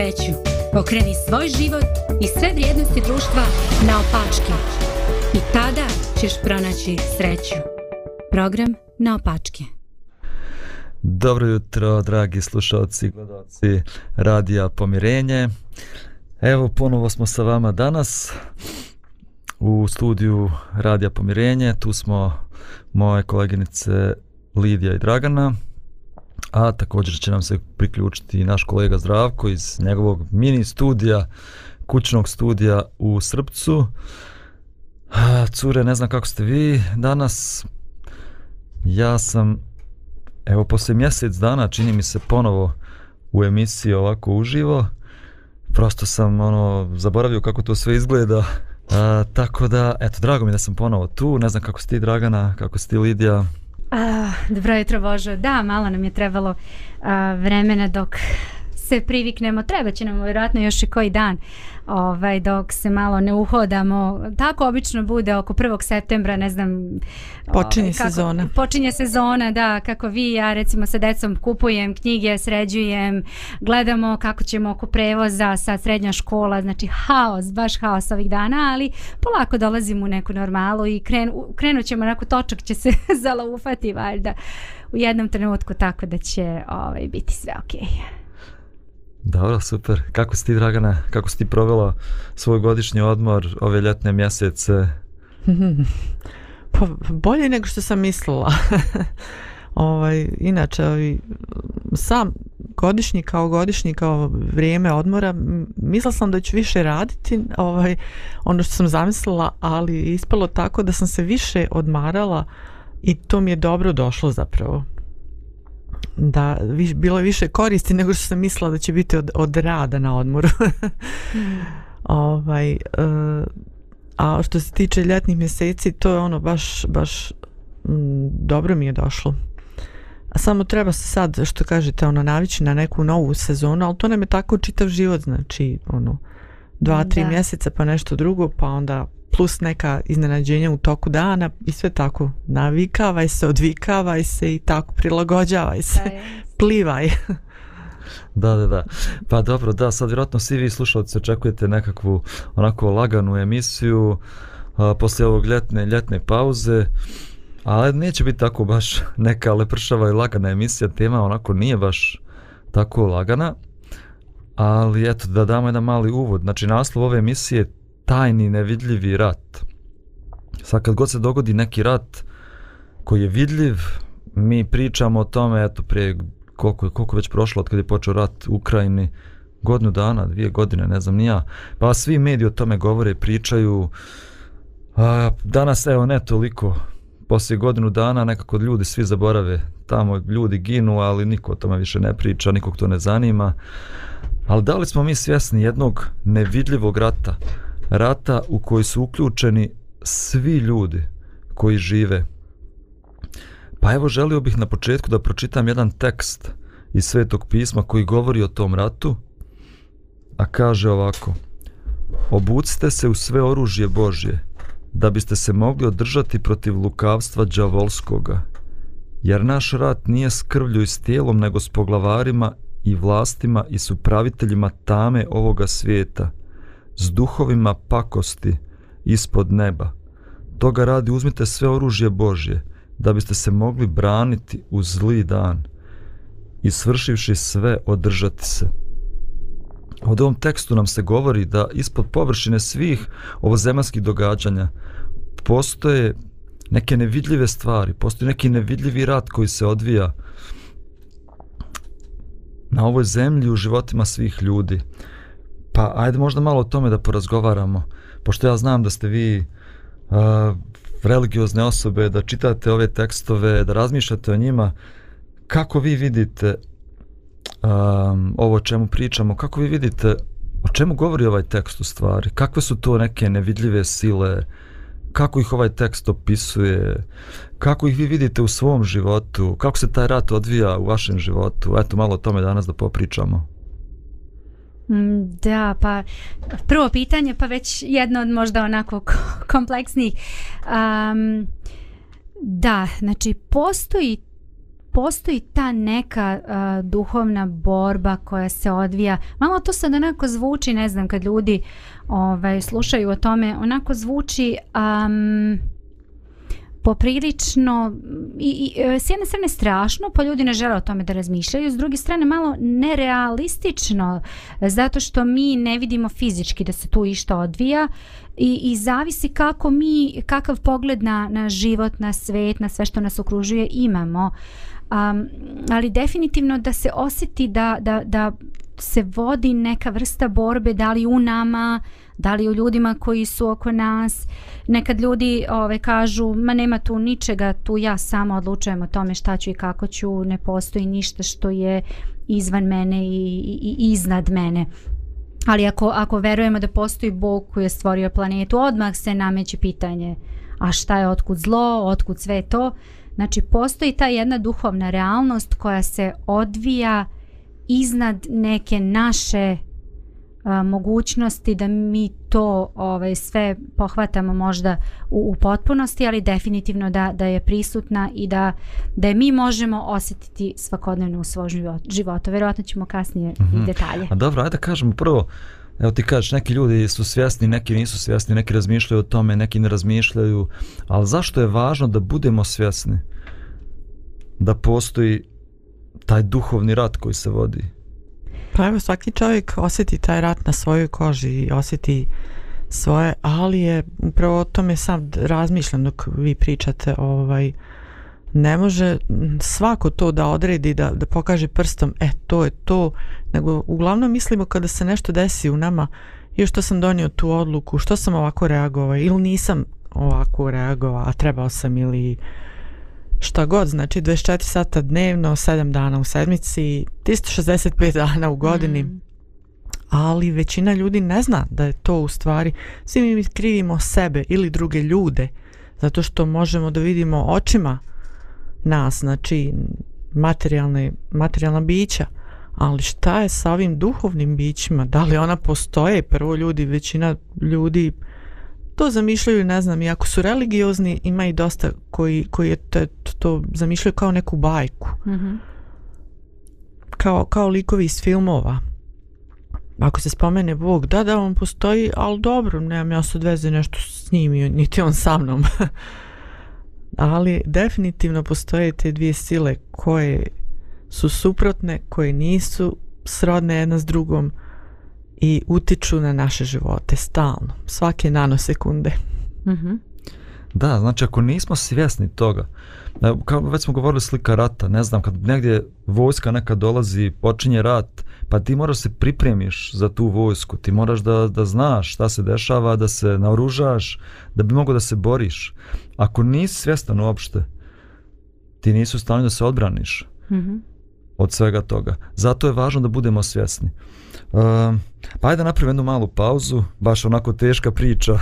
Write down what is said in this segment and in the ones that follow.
sreću. Pokreni svoj život i sve vrijednosti društva na opačke. I tada ćeš pronaći sreću. Program na opačke. Dobro jutro, dragi slušalci i gledalci Radija Pomirenje. Evo, ponovo smo sa vama danas u studiju Radija Pomirenje. Tu smo moje koleginice Lidija i Dragana. Dragana a također će nam se priključiti naš kolega Zdravko iz njegovog mini studija, kućnog studija u Srpcu. Cure, ne znam kako ste vi danas. Ja sam, evo, posle mjesec dana čini mi se ponovo u emisiji ovako uživo. Prosto sam, ono, zaboravio kako to sve izgleda. A, tako da, eto, drago mi da sam ponovo tu. Ne znam kako ste ti, Dragana, kako ste ti, Lidija. A, ah, dobro jutro Božo. Da, malo nam je trebalo a, ah, vremena dok se priviknemo, treba će nam vjerojatno još i koji dan ovaj, dok se malo ne uhodamo. Tako obično bude oko 1. septembra, ne znam... Ovaj, počinje kako, sezona. Počinje sezona, da, kako vi ja recimo sa decom kupujem knjige, sređujem, gledamo kako ćemo oko prevoza sa srednja škola, znači haos, baš haos ovih dana, ali polako dolazimo u neku normalu i krenu, krenut ćemo, onako točak će se zalaufati, valjda u jednom trenutku tako da će ovaj biti sve okej. Okay. Dobro, super. Kako si ti, Dragana? Kako si ti provjela svoj godišnji odmor ove ljetne mjesece? pa, bolje nego što sam mislila. ovaj, inače, ovaj, sam godišnji kao godišnji kao vrijeme odmora, mislila sam da ću više raditi ovaj, ono što sam zamislila, ali ispalo tako da sam se više odmarala i to mi je dobro došlo zapravo da viš, bilo je više koristi nego što sam mislila da će biti od, od rada na odmoru. ovaj, uh, a što se tiče ljetnih mjeseci, to je ono baš, baš m, dobro mi je došlo. A samo treba se sad, što kažete, ono, navići na neku novu sezonu, ali to nam je tako čitav život, znači, ono, dva, tri da. mjeseca pa nešto drugo, pa onda plus neka iznenađenja u toku dana i sve tako navikavaj se, odvikavaj se i tako prilagođavaj se, da plivaj. Da, da, da. Pa dobro, da, sad vjerojatno svi vi slušalci očekujete nekakvu onako laganu emisiju a, poslije ovog ljetne, ljetne pauze. A neće biti tako baš neka lepršava i lagana emisija, tema onako nije baš tako lagana. Ali eto, da damo jedan mali uvod. Znači, naslov ove emisije je tajni nevidljivi rat. Sad kad god se dogodi neki rat koji je vidljiv, mi pričamo o tome, eto prije koliko, koliko već prošlo od kada je počeo rat u Ukrajini, godinu dana, dvije godine, ne znam nija, pa svi mediji o tome govore, pričaju, a, danas evo ne toliko, poslije godinu dana nekako ljudi svi zaborave, tamo ljudi ginu, ali niko o tome više ne priča, nikog to ne zanima, ali da li smo mi svjesni jednog nevidljivog rata, rata u koji su uključeni svi ljudi koji žive. Pa evo želio bih na početku da pročitam jedan tekst iz Svetog pisma koji govori o tom ratu, a kaže ovako Obucite se u sve oružje Božje, da biste se mogli održati protiv lukavstva džavolskoga, jer naš rat nije s krvlju i s tijelom, nego s poglavarima i vlastima i supraviteljima tame ovoga svijeta – s duhovima pakosti ispod neba. Toga radi uzmite sve oružje Božje, da biste se mogli braniti u zli dan i svršivši sve održati se. Od ovom tekstu nam se govori da ispod površine svih ovozemanskih događanja postoje neke nevidljive stvari, postoji neki nevidljivi rat koji se odvija na ovoj zemlji u životima svih ljudi. Pa ajde možda malo o tome da porazgovaramo. Pošto ja znam da ste vi uh, religiozne osobe, da čitate ove tekstove, da razmišljate o njima, kako vi vidite um, ovo o čemu pričamo, kako vi vidite o čemu govori ovaj tekst u stvari, kakve su to neke nevidljive sile, kako ih ovaj tekst opisuje, kako ih vi vidite u svom životu, kako se taj rat odvija u vašem životu, eto malo o tome danas da popričamo. Mm, da, pa prvo pitanje, pa već jedno od možda onako kompleksnijih. Um, da, znači postoji postoji ta neka uh, duhovna borba koja se odvija. Malo to sad onako zvuči, ne znam, kad ljudi ovaj, slušaju o tome, onako zvuči... Um, poprilično i, i, e, s jedne strane strašno, pa ljudi ne žele o tome da razmišljaju, s druge strane malo nerealistično, e, zato što mi ne vidimo fizički da se tu išta odvija i, i zavisi kako mi, kakav pogled na, na život, na svet, na sve što nas okružuje imamo. Um, ali definitivno da se osjeti da, da, da se vodi neka vrsta borbe da li u nama, da li u ljudima koji su oko nas. Nekad ljudi ove kažu, ma nema tu ničega, tu ja samo odlučujem o tome šta ću i kako ću, ne postoji ništa što je izvan mene i, i, i iznad mene. Ali ako, ako verujemo da postoji Bog koji je stvorio planetu, odmah se nameće pitanje a šta je otkud zlo, otkud sve to. Znači, postoji ta jedna duhovna realnost koja se odvija uh, iznad neke naše a, mogućnosti da mi to ove ovaj, sve pohvatamo možda u, u potpunosti, ali definitivno da da je prisutna i da da je mi možemo osjetiti svakodnevno u svom životu. Verovatno ćemo kasnije mm -hmm. i mhm. detalje. A dobro, ajde da kažemo prvo Evo ti kažeš, neki ljudi su svjesni, neki nisu svjesni, neki razmišljaju o tome, neki ne razmišljaju, ali zašto je važno da budemo svjesni da postoji taj duhovni rat koji se vodi. Pa evo, svaki čovjek osjeti taj rat na svojoj koži i osjeti svoje, ali je upravo o tome sam razmišljam dok vi pričate ovaj ne može svako to da odredi da, da pokaže prstom e to je to nego uglavnom mislimo kada se nešto desi u nama i što sam donio tu odluku što sam ovako reagovao ili nisam ovako reagovao a trebao sam ili Šta god, znači 24 sata dnevno, 7 dana u sedmici, 365 dana u godini. Mm. Ali većina ljudi ne zna da je to u stvari, svi mi krivimo sebe ili druge ljude, zato što možemo da vidimo očima nas, znači materijalne, materijalna bića, ali šta je sa ovim duhovnim bićima, da li ona postoje, prvo ljudi, većina ljudi, to zamišljaju, ne znam, i ako su religiozni, ima i dosta koji, koji je te, to zamišljaju kao neku bajku. Mm -hmm. kao, kao likovi iz filmova. Ako se spomene Bog, da, da, on postoji, ali dobro, nemam ja se odveze nešto s njim, niti on sa mnom. ali definitivno postoje te dvije sile koje su suprotne, koje nisu srodne jedna s drugom. Mm i utiču na naše živote stalno, svake nanosekunde. Uh mhm. -huh. Da, znači ako nismo svjesni toga, e, kao već smo govorili slika rata, ne znam, kad negdje vojska neka dolazi, počinje rat, pa ti moraš se pripremiš za tu vojsku, ti moraš da, da znaš šta se dešava, da se naoružaš, da bi mogo da se boriš. Ako nisi svjestan uopšte, ti nisi u stanju da se odbraniš mm -hmm. od svega toga. Zato je važno da budemo svjesni. Uh, pa ajde napravim jednu malu pauzu, baš onako teška priča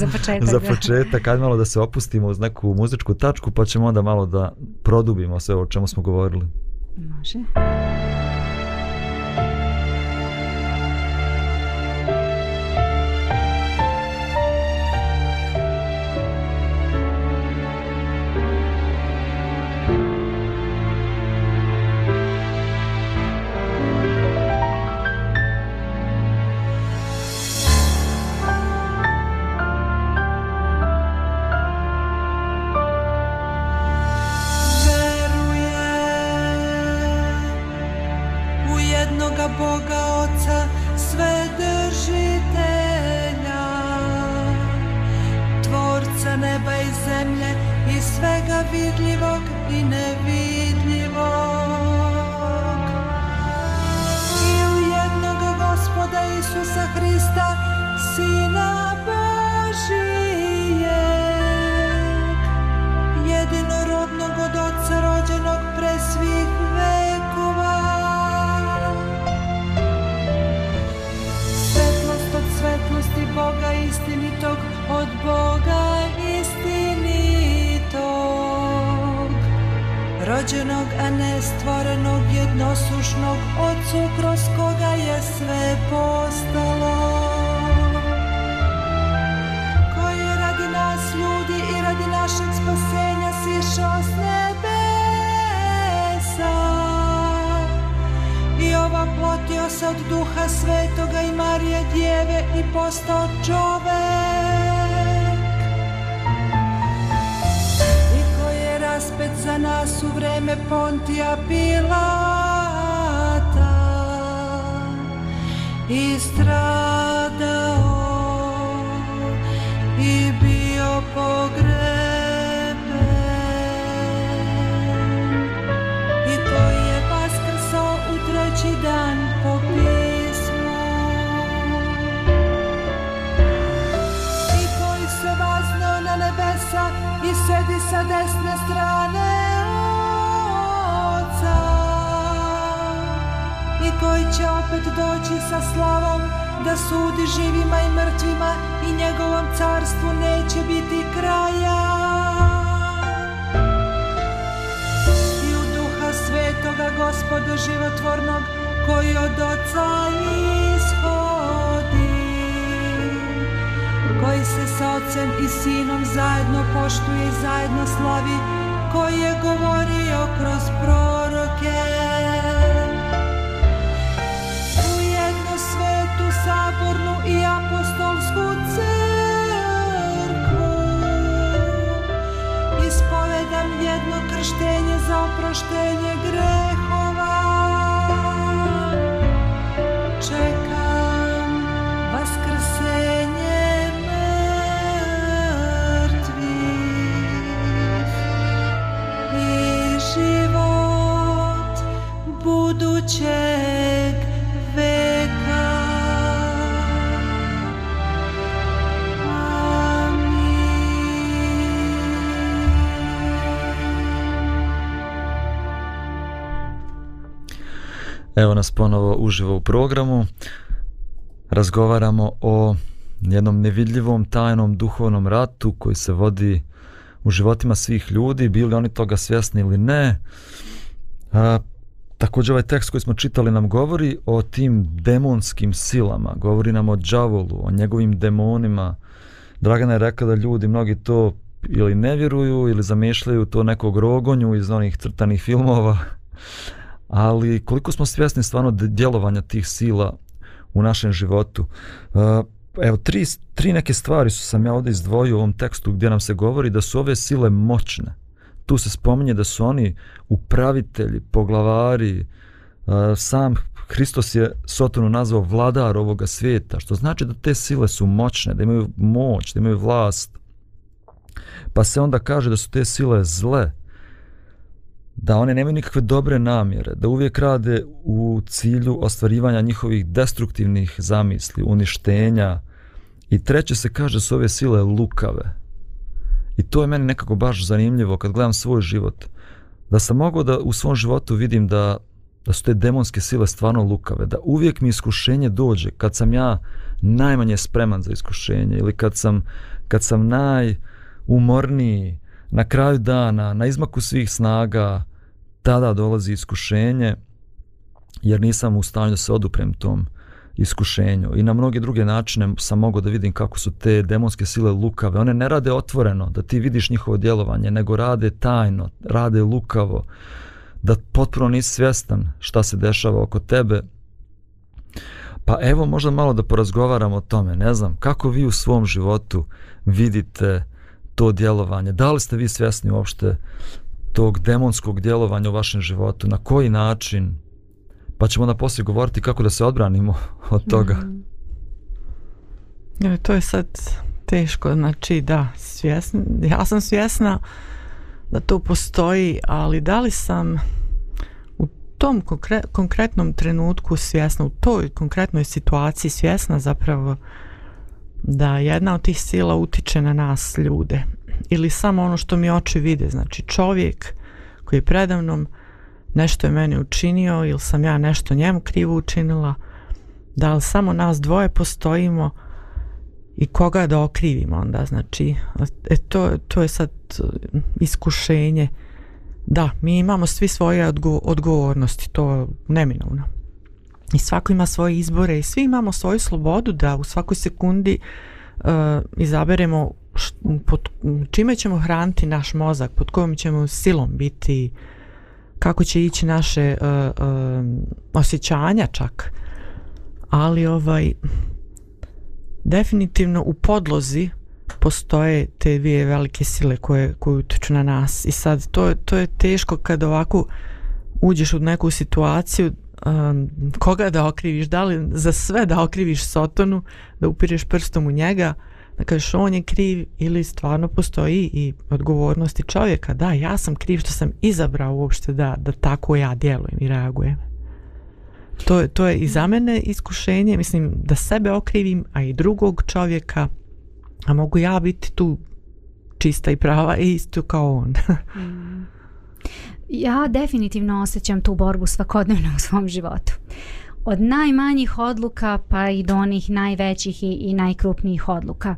za početak. za početak, ajde malo da se opustimo uz neku muzičku tačku pa ćemo onda malo da produbimo sve o čemu smo govorili. Može. ocem i sinom zajedno poštuje i zajedno slavi koji je govorio kroz proroke. U jednu svetu sabornu i apostolsku crkvu ispovedam jedno krštenje za oproštenje Evo nas ponovo uživo u programu. Razgovaramo o jednom nevidljivom tajnom duhovnom ratu koji se vodi u životima svih ljudi, bili oni toga svjesni ili ne. A, također ovaj tekst koji smo čitali nam govori o tim demonskim silama, govori nam o džavolu, o njegovim demonima. Dragana je rekao da ljudi mnogi to ili ne vjeruju ili zamišljaju to nekog rogonju iz onih crtanih filmova ali koliko smo svjesni stvarno djelovanja tih sila u našem životu. E, evo, tri, tri neke stvari su sam ja ovdje izdvojio u ovom tekstu gdje nam se govori da su ove sile moćne. Tu se spominje da su oni upravitelji, poglavari, e, sam Hristos je Sotonu nazvao vladar ovoga svijeta, što znači da te sile su moćne, da imaju moć, da imaju vlast. Pa se onda kaže da su te sile zle, uh, da one nemaju nikakve dobre namjere, da uvijek rade u cilju ostvarivanja njihovih destruktivnih zamisli, uništenja. I treće se kaže su ove sile lukave. I to je meni nekako baš zanimljivo kad gledam svoj život. Da sam mogao da u svom životu vidim da, da su te demonske sile stvarno lukave. Da uvijek mi iskušenje dođe kad sam ja najmanje spreman za iskušenje ili kad sam, kad sam najumorniji, na kraju dana, na izmaku svih snaga, tada dolazi iskušenje, jer nisam u stanju da se oduprem tom iskušenju. I na mnoge druge načine sam mogao da vidim kako su te demonske sile lukave. One ne rade otvoreno da ti vidiš njihovo djelovanje, nego rade tajno, rade lukavo, da potpuno nisi svjestan šta se dešava oko tebe. Pa evo možda malo da porazgovaram o tome. Ne znam, kako vi u svom životu vidite uh, to djelovanje? Da li ste vi svjesni uopšte tog demonskog djelovanja u vašem životu? Na koji način? Pa ćemo onda poslije govoriti kako da se odbranimo od toga. Mm. To je sad teško. Znači, da, svjesna. Ja sam svjesna da to postoji, ali da li sam tom konkre konkretnom trenutku svjesna, u toj konkretnoj situaciji svjesna zapravo uh, da jedna od tih sila utiče na nas ljude ili samo ono što mi oči vide znači čovjek koji je predavnom nešto je meni učinio ili sam ja nešto njemu krivo učinila da li samo nas dvoje postojimo i koga da okrivimo onda znači e, to, to je sad e, iskušenje da mi imamo svi svoje odgo odgovornosti to neminovno i svako ima svoje izbore i svi imamo svoju slobodu da u svakoj sekundi uh, izaberemo š, pod čime ćemo hraniti naš mozak, pod kojom ćemo silom biti, kako će ići naše uh, uh, osjećanja čak. Ali ovaj definitivno u podlozi postoje te dvije velike sile koje, koje utiču na nas i sad to, to je teško kad ovako uđeš u neku situaciju um, koga da okriviš, da li za sve da okriviš Sotonu, da upireš prstom u njega, da kažeš on je kriv ili stvarno postoji i odgovornosti čovjeka, da ja sam kriv što sam izabrao uopšte da, da tako ja djelujem i reagujem. To, to je i za mene iskušenje, mislim da sebe okrivim, a i drugog čovjeka, a mogu ja biti tu čista i prava i isto kao on. mm. Ja definitivno osjećam tu borbu svakodnevno u svom životu. Od najmanjih odluka pa i do onih najvećih i, i najkrupnijih odluka.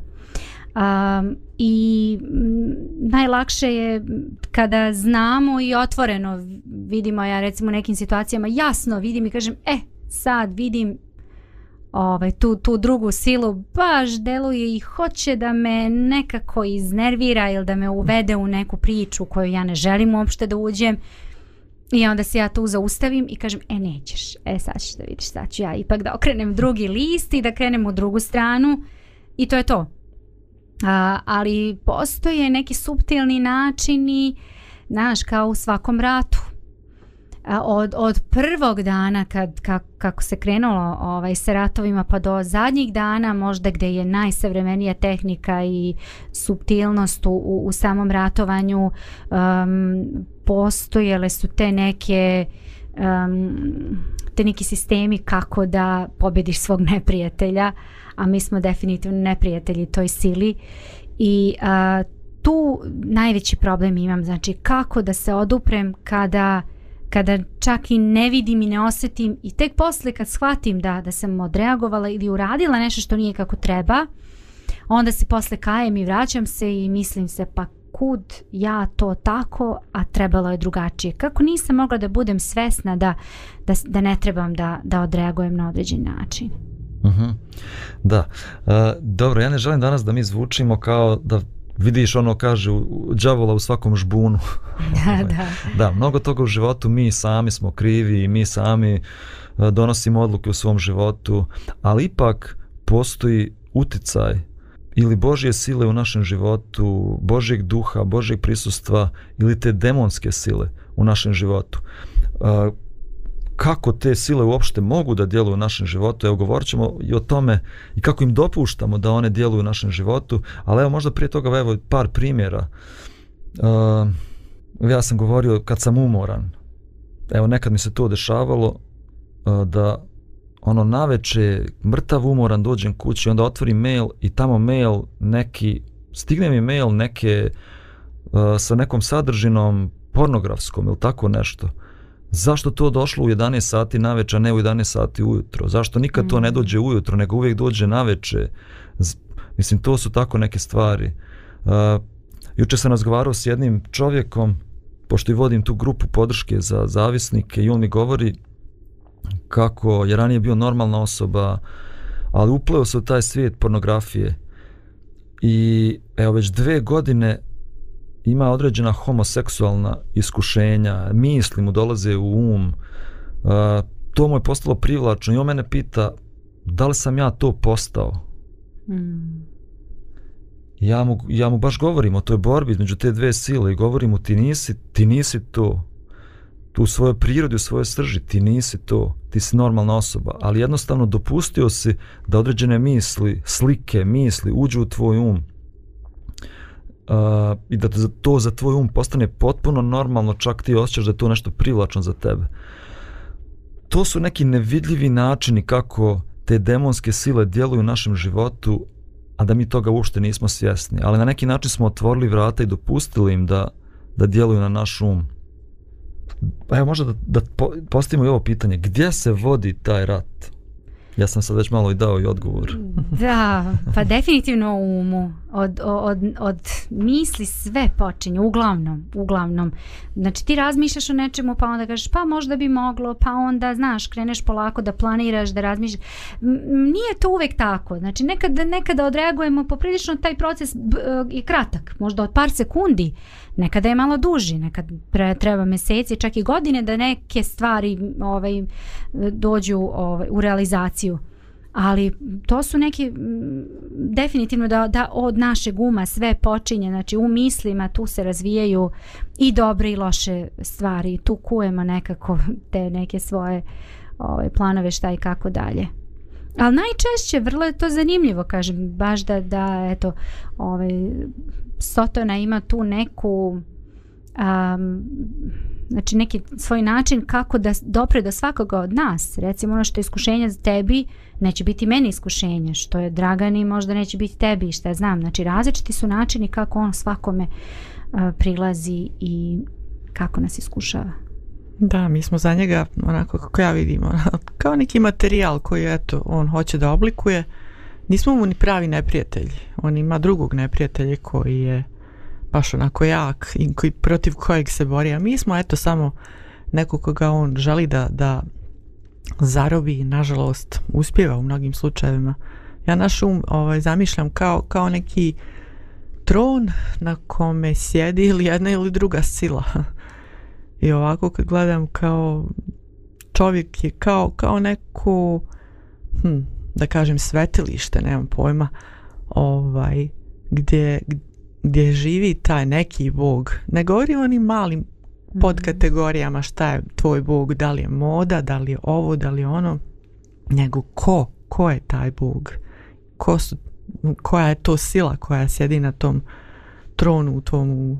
Um, I m, mm, najlakše je kada znamo i otvoreno vidimo ja recimo u nekim situacijama jasno vidim i kažem e sad vidim ovaj, tu, tu drugu silu baš deluje i hoće da me nekako iznervira ili da me uvede u neku priču u koju ja ne želim uopšte da uđem. I onda se ja tu zaustavim i kažem, e nećeš, e sad ćeš da vidiš, sad ću ja ipak da okrenem drugi list i da krenem u drugu stranu i to je to. A, ali postoje neki subtilni načini, znaš, kao u svakom ratu, od, od prvog dana kad, kak, kako se krenulo ovaj, sa ratovima pa do zadnjih dana možda gde je najsavremenija tehnika i subtilnost u, u samom ratovanju um, postojele su te neke um, te neki sistemi kako da pobediš svog neprijatelja a mi smo definitivno neprijatelji toj sili i a, tu najveći problem imam znači kako da se oduprem kada kada čak i ne vidim i ne osetim i tek posle kad shvatim da da sam odreagovala ili uradila nešto što nije kako treba, onda se posle kajem i vraćam se i mislim se pa kud ja to tako, a trebalo je drugačije. Kako nisam mogla da budem svesna da, da, da ne trebam da, da odreagujem na određen način. Uh mhm. -huh. Da, uh, dobro, ja ne želim danas da mi zvučimo kao da vidiš ono kaže đavola u svakom žbunu. Ovaj, da. da, mnogo toga u životu mi sami smo krivi i mi sami e, donosimo odluke u svom životu, ali ipak postoji uticaj ili Božje sile u našem životu, Božjeg duha, Božjeg prisustva ili te demonske sile u našem životu. Uh, kako te sile uopšte mogu da djeluju u našem životu. Evo, govorit ćemo i o tome i kako im dopuštamo da one djeluju u našem životu. Ali evo, možda prije toga, evo, par primjera. Uh, ja sam govorio kad sam umoran. Evo, nekad mi se to dešavalo uh, da ono naveče mrtav umoran dođem kući onda otvorim mail i tamo mail neki stigne mi mail neke uh, sa nekom sadržinom pornografskom ili tako nešto uh, Zašto to došlo u 11 sati na večer, ne u 11 sati ujutro? Zašto nikad mm. to ne mm. dođe ujutro, nego uvijek dođe na večer? Mislim, to su tako neke stvari. Uh, juče sam razgovarao s jednim čovjekom, pošto i vodim tu grupu podrške za zavisnike, i on mi govori kako je ranije bio normalna osoba, ali upleo se u taj svijet pornografije. I evo već dve godine ima određena homoseksualna iskušenja, misli mu dolaze u um, a, e, to mu je postalo privlačno i on mene pita da li sam ja to postao? Mm. Ja, mu, ja mu baš govorim o toj borbi između te dve sile i govorim mu ti nisi, ti nisi to u svojoj prirodi, u svojoj srži, ti nisi to, ti si normalna osoba, ali jednostavno dopustio si da određene misli, slike, misli uđu u tvoj um, uh, i da to za tvoj um postane potpuno normalno, čak ti osjećaš da je to nešto privlačno za tebe. To su neki nevidljivi načini kako te demonske sile djeluju u našem životu, a da mi toga uopšte nismo svjesni. Ali na neki način smo otvorili vrata i dopustili im da, da djeluju na naš um. Pa evo možda da, da postavimo i ovo pitanje. Gdje se vodi taj rat? Ja sam sad već malo i dao i odgovor. Da, pa definitivno u umu od, od, od misli sve počinje, uglavnom, uglavnom. Znači ti razmišljaš o nečemu pa onda kažeš pa možda bi moglo, pa onda znaš, kreneš polako da planiraš, da razmišljaš. Nije to uvek tako, znači nekada, nekada odreagujemo poprilično taj proces e, je kratak, možda od par sekundi, nekada je malo duži, nekad pre, treba meseci, čak i godine da neke stvari ovaj, dođu ovaj, u realizaciju ali to su neki definitivno da, da od naše guma sve počinje znači u mislima tu se razvijaju i dobre i loše stvari tu kujemo nekako te neke svoje ove, planove šta i kako dalje ali najčešće vrlo je to zanimljivo kažem baš da, da eto ove, Sotona ima tu neku um, znači neki svoj način kako da dopre do svakoga od nas. Recimo ono što je iskušenje za tebi neće biti meni iskušenje, što je Dragani možda neće biti tebi, što ja znam. Znači različiti su načini kako on svakome uh, prilazi i kako nas iskušava. Da, mi smo za njega, onako kako ja vidim, kao neki materijal koji eto, on hoće da oblikuje. Nismo mu ni pravi neprijatelji. On ima drugog neprijatelja koji je uh, baš onako jak i koji, protiv kojeg se bori. A mi smo eto samo neko koga on želi da, da zarobi, nažalost, uspjeva u mnogim slučajevima. Ja naš um ovaj, zamišljam kao, kao neki tron na kome sjedi ili jedna ili druga sila. I ovako kad gledam kao čovjek je kao, kao neko, hm, da kažem, svetilište, nemam pojma, ovaj, gdje, gdje gdje živi taj neki bog, ne govori o onim malim mhm. podkategorijama šta je tvoj bog, da li je moda, da li je ovo, da li je ono, nego ko, ko je taj bog, ko su, koja je to sila koja sjedi na tom tronu u tvom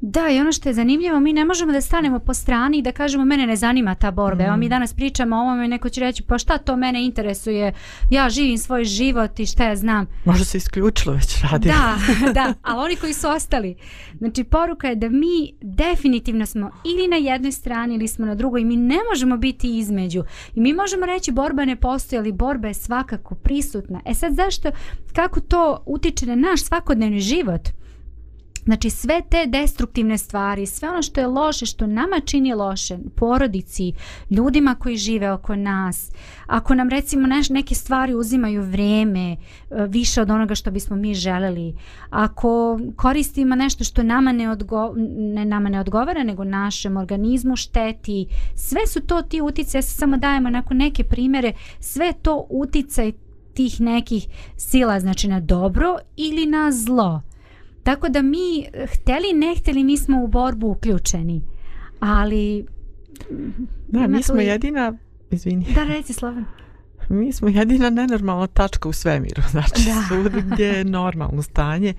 Da, i ono što je zanimljivo, mi ne možemo da stanemo po strani i da kažemo mene ne zanima ta borba. Mm. Evo mi mhm. danas pričamo o ovome i neko će reći pa šta to mene interesuje, ja živim svoj život i šta ja znam. Možda se isključilo već radi. Da, da, ali oni koji su ostali. Znači poruka je da mi definitivno smo ili na jednoj strani ili smo na drugoj i mi ne možemo biti između. I mi možemo reći borba ne postoji, ali borba je svakako prisutna. E sad zašto, kako to utiče na naš svakodnevni život? Znači sve te destruktivne stvari, sve ono što je loše, što nama čini loše, porodici, ljudima koji žive oko nas, ako nam recimo neš, neke stvari uzimaju vreme e, više od onoga što bismo mi želeli, ako koristimo nešto što nama ne, odgo, ne, nama ne odgovara, nego našem organizmu šteti, sve su to ti utice, ja se samo dajemo onako neke primere, sve to utice tih nekih sila znači na dobro ili na zlo. Tako da mi, eh, hteli ne hteli, mi smo u borbu uključeni. Ali... Da, mi smo li... jedina... Izvini. Da, reci Slobodno. Mi smo jedina nenormalna tačka u svemiru. Znači, da. svudi gdje je normalno stanje.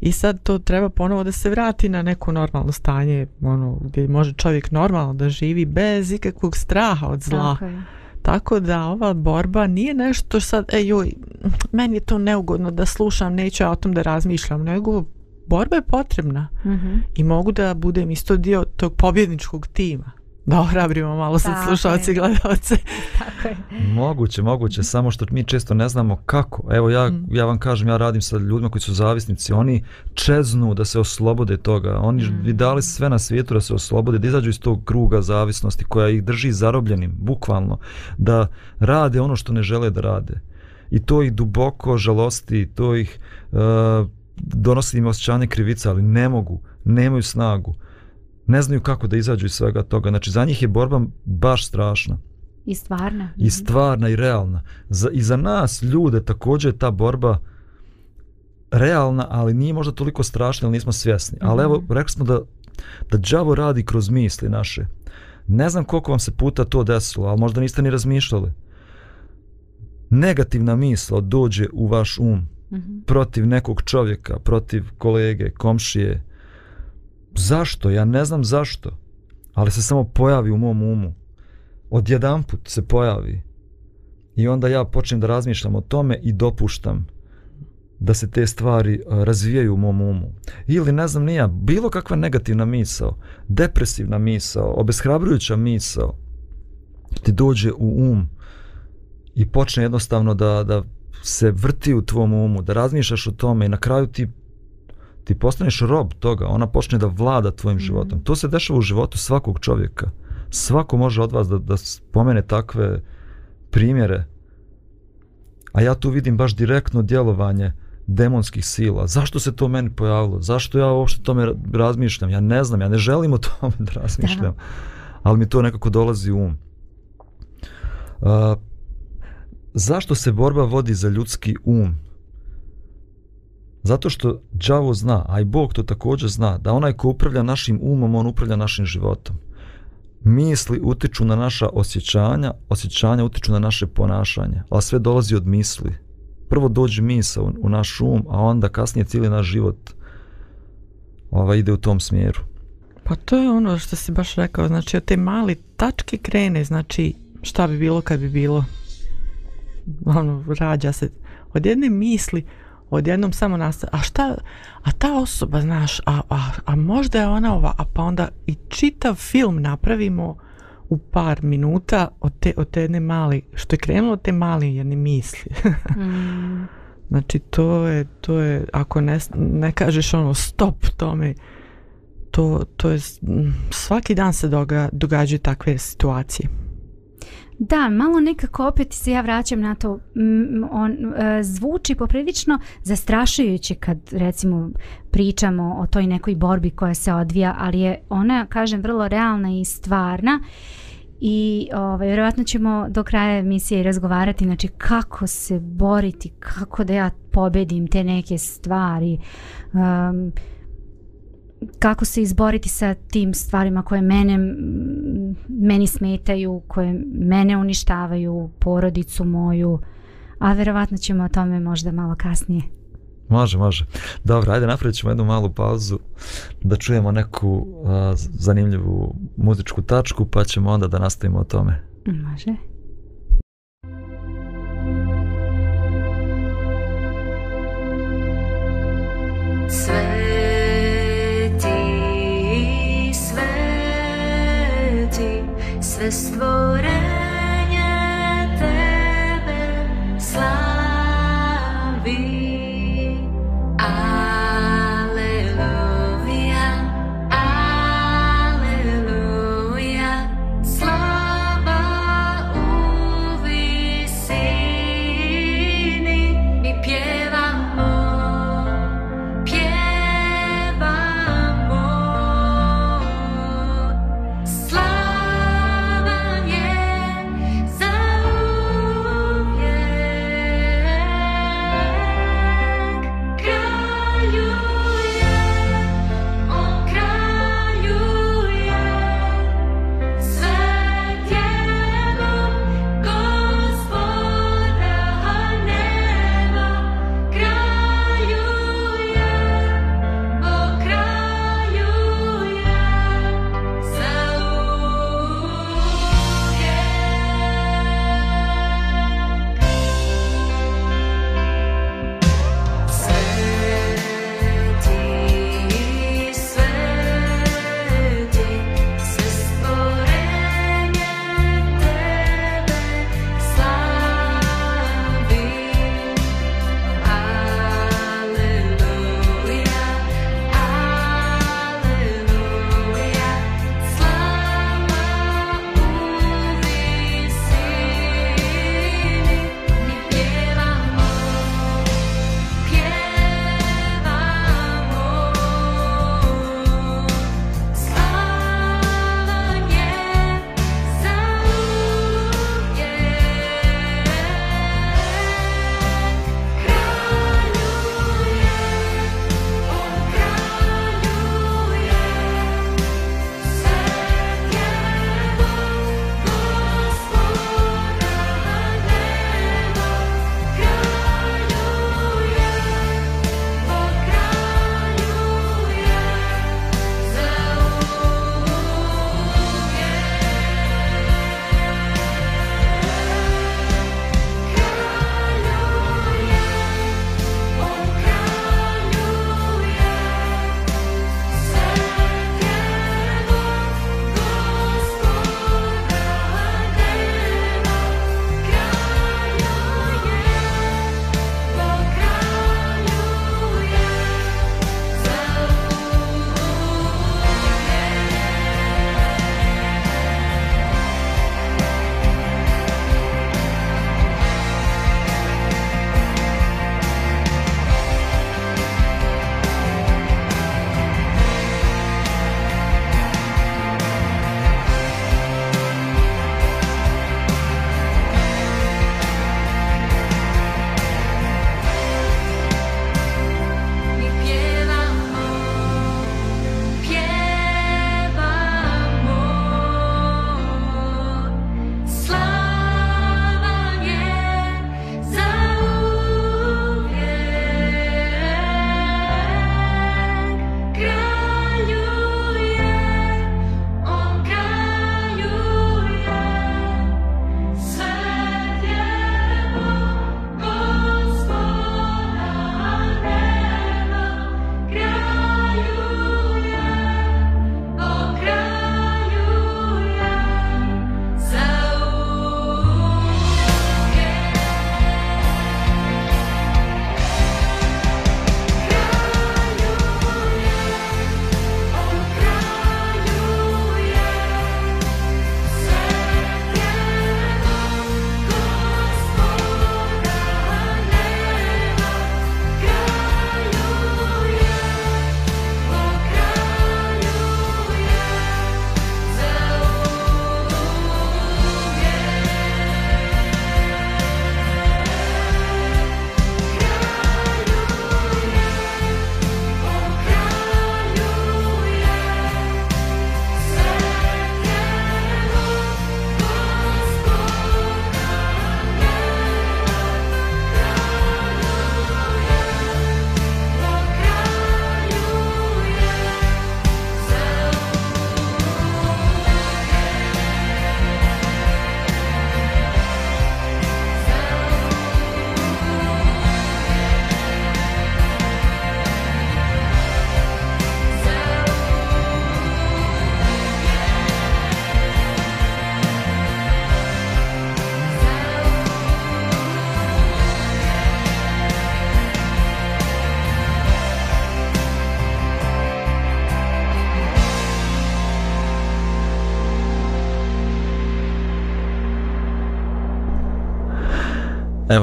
I sad to treba ponovo da se vrati na neko normalno stanje ono, gdje može čovjek normalno da živi bez ikakvog straha od zla. Tako je. Tako da ova borba nije nešto sad, e joj, meni je to neugodno da slušam, neću ja o tom da razmišljam, nego borba je potrebna mm -hmm. i mogu da budem isto dio tog pobjedničkog tima da ohrabrimo malo sad slušalci i gledalce. Tako je. Moguće, moguće, samo što mi često ne znamo kako. Evo ja, mm. ja vam kažem, ja radim sa ljudima koji su zavisnici, oni čeznu da se oslobode toga, oni mm. dali sve na svijetu da se oslobode, da izađu iz tog kruga zavisnosti koja ih drži zarobljenim, bukvalno, da rade ono što ne žele da rade. I to ih duboko žalosti, to ih uh, donosi im osjećanje krivica, ali ne mogu, nemaju snagu ne znaju kako da izađu iz svega toga. Znači, za njih je borba baš strašna. I stvarna. I mhm. stvarna i realna. Za, I za nas ljude također je ta borba realna, ali nije možda toliko strašna, ali nismo svjesni. Mm -hmm. Ali mhm. evo, rekli smo da, da džavo radi kroz misli naše. Ne znam koliko vam se puta to desilo, ali možda niste ni razmišljali. Negativna misla dođe u vaš um mm -hmm. protiv nekog čovjeka, protiv kolege, komšije, uh, zašto, ja ne znam zašto, ali se samo pojavi u mom umu. Odjedan put se pojavi. I onda ja počnem da razmišljam o tome i dopuštam da se te stvari eh, razvijaju u mom umu. Ili ne znam nija, bilo kakva negativna misao, depresivna misao, obeshrabrujuća misao, ti dođe u um i počne jednostavno da, da se vrti u tvom umu, da razmišljaš o tome i na kraju ti ti postaneš rob toga, ona počne da vlada tvojim mm. životom. To se dešava u životu svakog čovjeka. Svako može od vas da, da spomene takve primjere. A ja tu vidim baš direktno djelovanje demonskih sila. Zašto se to meni pojavilo? Zašto ja uopšte tome razmišljam? Ja ne znam, ja ne želim o tome da razmišljam. Da. Ali mi to nekako dolazi u um. Uh, zašto se borba vodi za ljudski um? Zato što džavo zna, a i Bog to također zna, da onaj ko upravlja našim umom, on upravlja našim životom. Misli utiču na naša osjećanja, osjećanja utiču na naše ponašanje, a sve dolazi od misli. Prvo dođe misa u, u naš um, a onda kasnije cijeli naš život ovaj, ide u tom smjeru. Pa to je ono što si baš rekao, znači od te mali tačke krene, znači šta bi bilo kad bi bilo, ono, rađa se od jedne misli, odjednom samo nastavlja, a šta, a ta osoba, znaš, a, a, a možda je ona ova, a pa onda i čitav film napravimo u par minuta od te, od te jedne mali, što je krenulo te mali jedne misli. mm. Znači, to je, to je, ako ne, ne kažeš ono stop tome, to, to je, svaki dan se doga, događaju takve situacije. Mm. Da, malo nekako opet se ja vraćam na to, on e, zvuči poprilično zastrašujuće kad recimo pričamo o toj nekoj borbi koja se odvija, ali je ona, kažem, vrlo realna i stvarna i ovaj, vjerovatno ćemo do kraja emisije razgovarati, znači kako se boriti, kako da ja pobedim te neke stvari, um, kako se izboriti sa tim stvarima koje mene meni smetaju, koje mene uništavaju, porodicu moju. A verovatno ćemo o tome možda malo kasnije. Može, može. Dobro, ajde napravit ćemo jednu malu pauzu da čujemo neku a, zanimljivu muzičku tačku pa ćemo onda da nastavimo o tome. Može. Sve sve stvore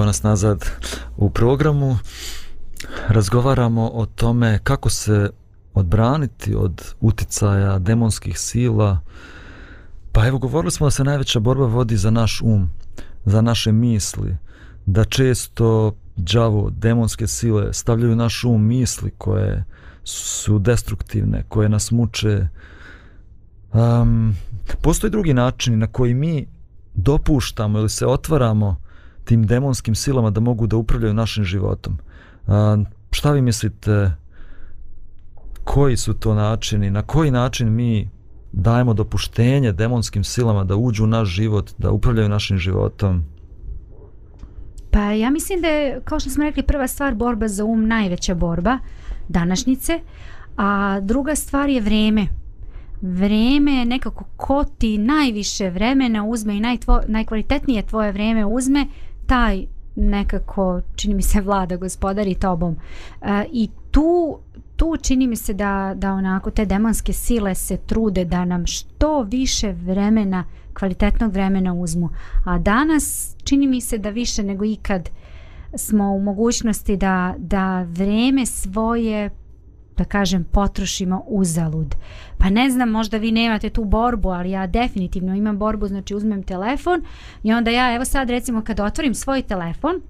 danas nazad u programu. Razgovaramo o tome kako se odbraniti od uticaja demonskih sila. Pa evo, govorili smo da se najveća borba vodi za naš um, za naše misli, da često džavo, demonske sile stavljaju naš um misli koje su destruktivne, koje nas muče. Um, postoji drugi način na koji mi dopuštamo ili se otvaramo uh, tim demonskim silama da mogu da upravljaju našim životom. A, šta vi mislite, koji su to načini, na koji način mi dajemo dopuštenje demonskim silama da uđu u naš život, da upravljaju našim životom? Pa ja mislim da je, kao što smo rekli, prva stvar borba za um najveća borba današnjice, a druga stvar je vreme. Vreme je nekako ko ti najviše vremena uzme i najtvo, najkvalitetnije tvoje vreme uzme, taj nekako čini mi se vlada gospodari tobom e, i tu tu čini mi se da da onako te demonske sile se trude da nam što više vremena kvalitetnog vremena uzmu a danas čini mi se da više nego ikad smo u mogućnosti da da vreme svoje da kažem, potrošimo uzalud. Pa ne znam, možda vi nemate tu borbu, ali ja definitivno imam borbu, znači uzmem telefon i onda ja, evo sad recimo, kad otvorim svoj telefon,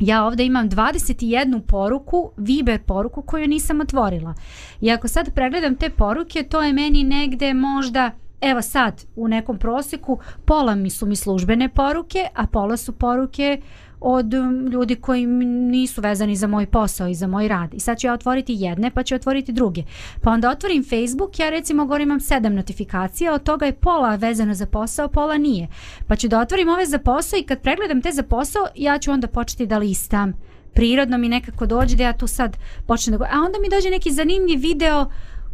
Ja ovdje imam 21 poruku, Viber poruku koju nisam otvorila. I ako sad pregledam te poruke, to je meni negde možda, evo sad, u nekom prosjeku, pola mi su mi službene poruke, a pola su poruke uh, od ljudi koji nisu vezani za moj posao i za moj rad. I sad ću ja otvoriti jedne, pa ću otvoriti druge. Pa onda otvorim Facebook, ja recimo gore imam sedam notifikacija, od toga je pola vezano za posao, pola nije. Pa ću da otvorim ove za posao i kad pregledam te za posao, ja ću onda početi da listam. Prirodno mi nekako dođe da ja tu sad počnem da go... A onda mi dođe neki zanimljiv video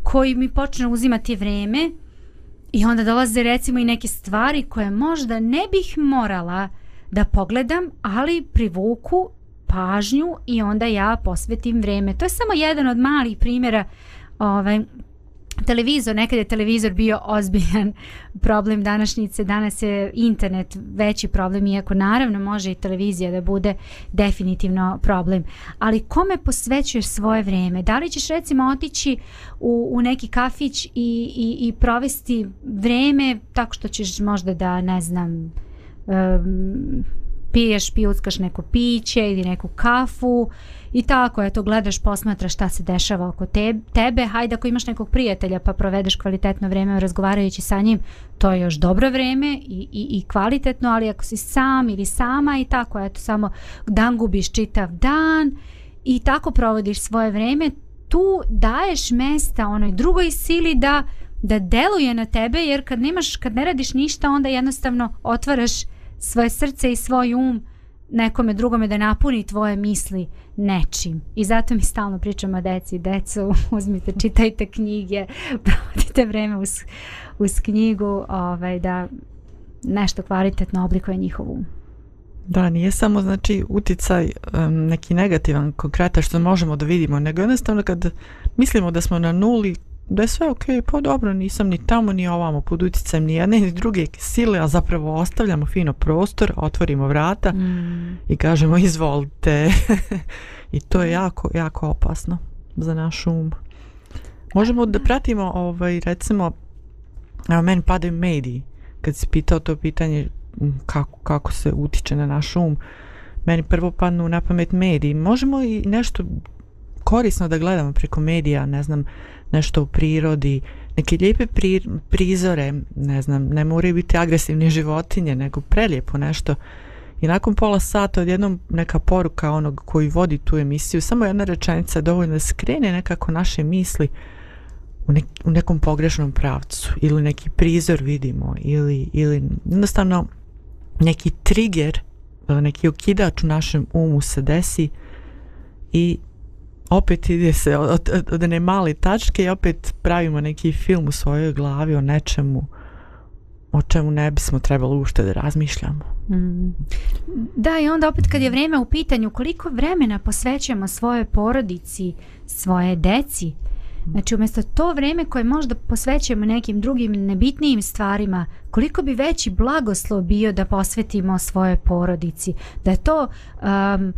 koji mi počne uzimati vreme i onda dolaze recimo i neke stvari koje možda ne bih morala da pogledam, ali privuku pažnju i onda ja posvetim vreme. To je samo jedan od malih primjera ovaj, televizor, nekad je televizor bio ozbiljan problem današnjice, danas je internet veći problem, iako naravno može i televizija da bude definitivno problem. Ali kome posvećuješ svoje vreme? Da li ćeš recimo otići u, u neki kafić i, i, i provesti vreme tako što ćeš možda da, ne znam, uh, um, piješ, pijuckaš neko piće ili neku kafu i tako, eto, gledaš, posmatraš šta se dešava oko te, tebe, hajde ako imaš nekog prijatelja pa provedeš kvalitetno vreme razgovarajući sa njim, to je još dobro vreme i, i, i kvalitetno, ali ako si sam ili sama i tako, eto, samo dan gubiš čitav dan i tako provodiš svoje vreme, tu daješ mesta onoj drugoj sili da da deluje na tebe jer kad nemaš kad ne radiš ništa onda jednostavno otvaraš uh, svoje srce i svoj um nekome drugome da napuni tvoje misli nečim. I zato mi stalno pričamo deci, decu, uzmite, čitajte knjige, provodite vreme uz, uz knjigu ovaj, da nešto kvalitetno oblikuje njihov um. Da, nije samo znači uticaj um, neki negativan konkreta što možemo da vidimo, nego jednostavno kad mislimo da smo na nuli, da je sve ok, pa dobro, nisam ni tamo ni ovamo pod uticam ni jedne ni druge sile, a zapravo ostavljamo fino prostor, otvorimo vrata mm. i kažemo izvolite. I to je jako, jako opasno za naš um. Možemo da pratimo, ovaj, recimo, evo, meni padaju mediji. Kad si pitao to pitanje mm, kako, kako se utiče na naš um, meni prvo padnu na pamet mediji. Možemo i nešto korisno da gledamo preko medija, ne znam, uh, nešto u prirodi, neke lijepe pri, prizore, ne znam, ne moraju biti agresivne životinje, nego prelijepo nešto. I nakon pola sata odjednom neka poruka onog koji vodi tu emisiju, samo jedna rečenica dovoljno skrene nekako naše misli u, nek, u nekom pogrešnom pravcu ili neki prizor vidimo ili, ili jednostavno neki trigger neki okidač u našem umu se desi i opet ide se od, od, od ne male tačke i opet pravimo neki film u svojoj glavi o nečemu o čemu ne bismo trebalo ušte da razmišljamo. Mm. Da, i onda opet kad je vreme u pitanju koliko vremena posvećujemo svoje porodici, svoje deci, Znači, umjesto to vreme koje možda posvećujemo nekim drugim nebitnijim stvarima, koliko bi veći blagoslov bio da posvetimo svoje porodici? Da je to um,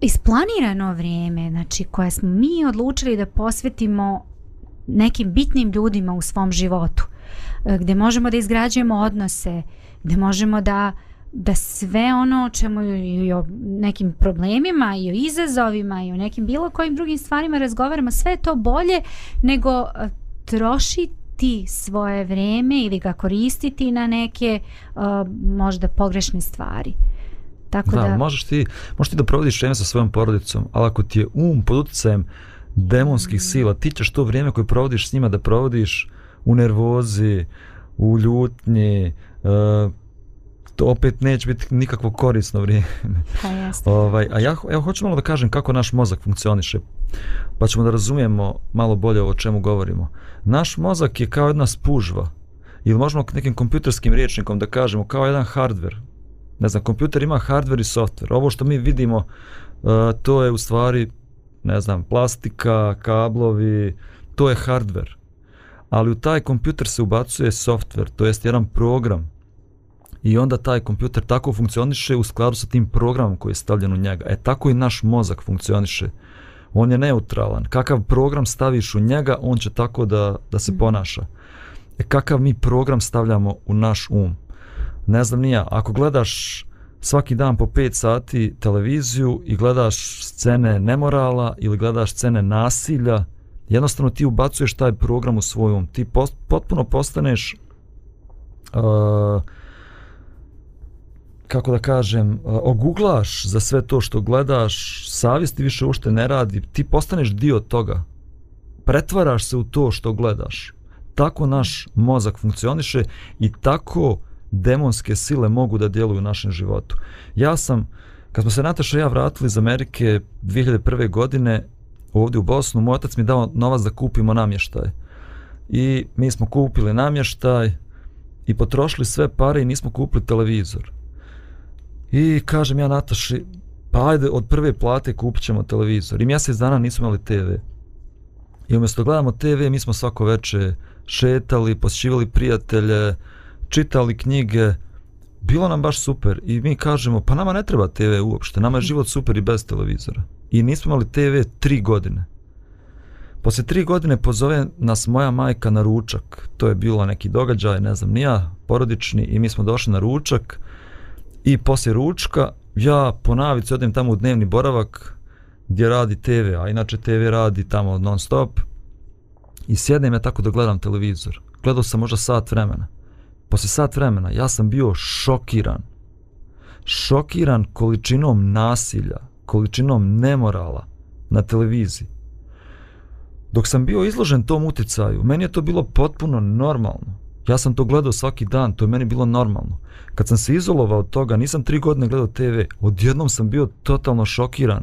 isplanirano vrijeme znači koje smo mi odlučili da posvetimo nekim bitnim ljudima u svom životu e, gdje možemo da izgrađujemo odnose gdje možemo da da sve ono o čemu i o nekim problemima i o izazovima i o nekim bilo kojim drugim stvarima razgovaramo sve je to bolje nego e, trošiti svoje vrijeme ili ga koristiti na neke uh, možda pogrešne stvari uh, Tako da, da... Možeš, ti, možeš ti da provodiš vrijeme sa svojom porodicom, ali ako ti je um pod utjecajem demonskih mm. sila, ti ćeš to vrijeme koje provodiš s njima da provodiš u nervozi, u ljutnji, uh, to opet neće biti nikakvo korisno vrijeme. Pa jasno. Ovaj, a ja, ja hoću malo da kažem kako naš mozak funkcioniše, pa ćemo da razumijemo malo bolje o čemu govorimo. Naš mozak je kao jedna spužva, ili možemo nekim kompjuterskim riječnikom da kažemo kao jedan hardware, ne znam, kompjuter ima hardware i software. Ovo što mi vidimo, e, to je u stvari, ne znam, plastika, kablovi, to je hardware. Ali u taj kompjuter se ubacuje software, to jest jedan program. I onda taj kompjuter tako funkcioniše u skladu sa tim programom koji je stavljen u njega. E tako i naš mozak funkcioniše. On je neutralan. Kakav program staviš u njega, on će tako da, da se mhm. ponaša. E kakav mi program stavljamo u naš um? ne znam nija, ako gledaš svaki dan po 5 sati televiziju i gledaš scene nemorala ili gledaš scene nasilja, jednostavno ti ubacuješ taj program u svojom. Um. Ti post, potpuno postaneš uh, kako da kažem, uh, oguglaš za sve to što gledaš, savjesti više ušte ne radi, ti postaneš dio toga. Pretvaraš se u to što gledaš. Tako naš mozak funkcioniše i tako uh, demonske sile mogu da djeluju u našem životu. Ja sam, kad smo se Nataša i ja vratili iz Amerike 2001. godine ovdje u Bosnu, moj otac mi dao novac da kupimo namještaj. I mi smo kupili namještaj i potrošili sve pare i nismo kupili televizor. I kažem ja Nataši, pa ajde od prve plate kupit ćemo televizor. I mjesec dana nismo imali TV. I umjesto gledamo TV, mi smo svako veče šetali, posjećivali prijatelje, uh, čitali knjige, bilo nam baš super i mi kažemo pa nama ne treba TV uopšte, nama je život super i bez televizora. I nismo imali TV tri godine. Poslije tri godine pozove nas moja majka na ručak, to je bilo neki događaj, ne znam, nija, porodični i mi smo došli na ručak i poslije ručka ja po navicu odem tamo u dnevni boravak gdje radi TV, a inače TV radi tamo non stop i sjednem ja tako da gledam televizor. Gledao sam možda sat vremena. Poslije sat vremena ja sam bio šokiran. Šokiran količinom nasilja, količinom nemorala na televiziji. Dok sam bio izložen tom uticaju, meni je to bilo potpuno normalno. Ja sam to gledao svaki dan, to je meni bilo normalno. Kad sam se izolovao od toga, nisam tri godine gledao TV, odjednom sam bio totalno šokiran.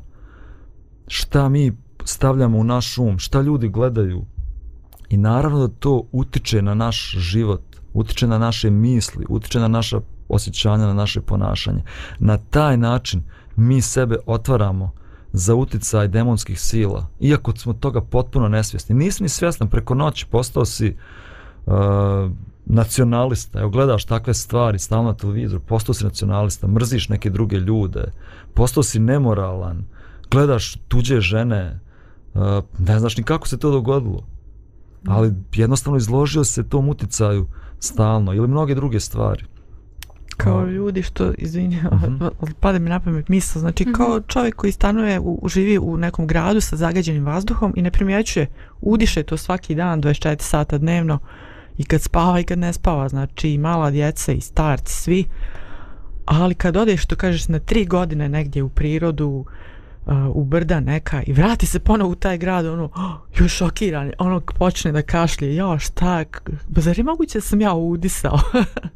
Šta mi stavljamo u naš um, šta ljudi gledaju. I naravno da to utiče na naš život utiče na naše misli, utiče na naša osjećanja, na naše ponašanje. Na taj način mi sebe otvaramo za uticaj demonskih sila, iako smo toga potpuno nesvjesni. Nisi ni svjesna, preko noći postao si uh, nacionalista, evo gledaš takve stvari, stalno na televizoru, postao si nacionalista, mrziš neke druge ljude, postao si nemoralan, gledaš tuđe žene, uh, ne znaš ni kako se to dogodilo, ali jednostavno izložio se tom uticaju uh, stalno ili mnoge druge stvari. Kao no. ljudi što, izvini, mm -hmm. pada mi na pamet misla, znači mm -hmm. kao čovjek koji stanuje, u, živi u nekom gradu sa zagađenim vazduhom i ne primjećuje, udiše to svaki dan 24 sata dnevno i kad spava i kad ne spava, znači i mala djeca i starci, svi, ali kad odeš, to kažeš, na tri godine negdje u prirodu, uh, uh, u brda neka i vrati se ponovo u taj grad, ono, oh, još šokiran, ono počne da kašlje, ja šta, ba zar je moguće da sam ja udisao?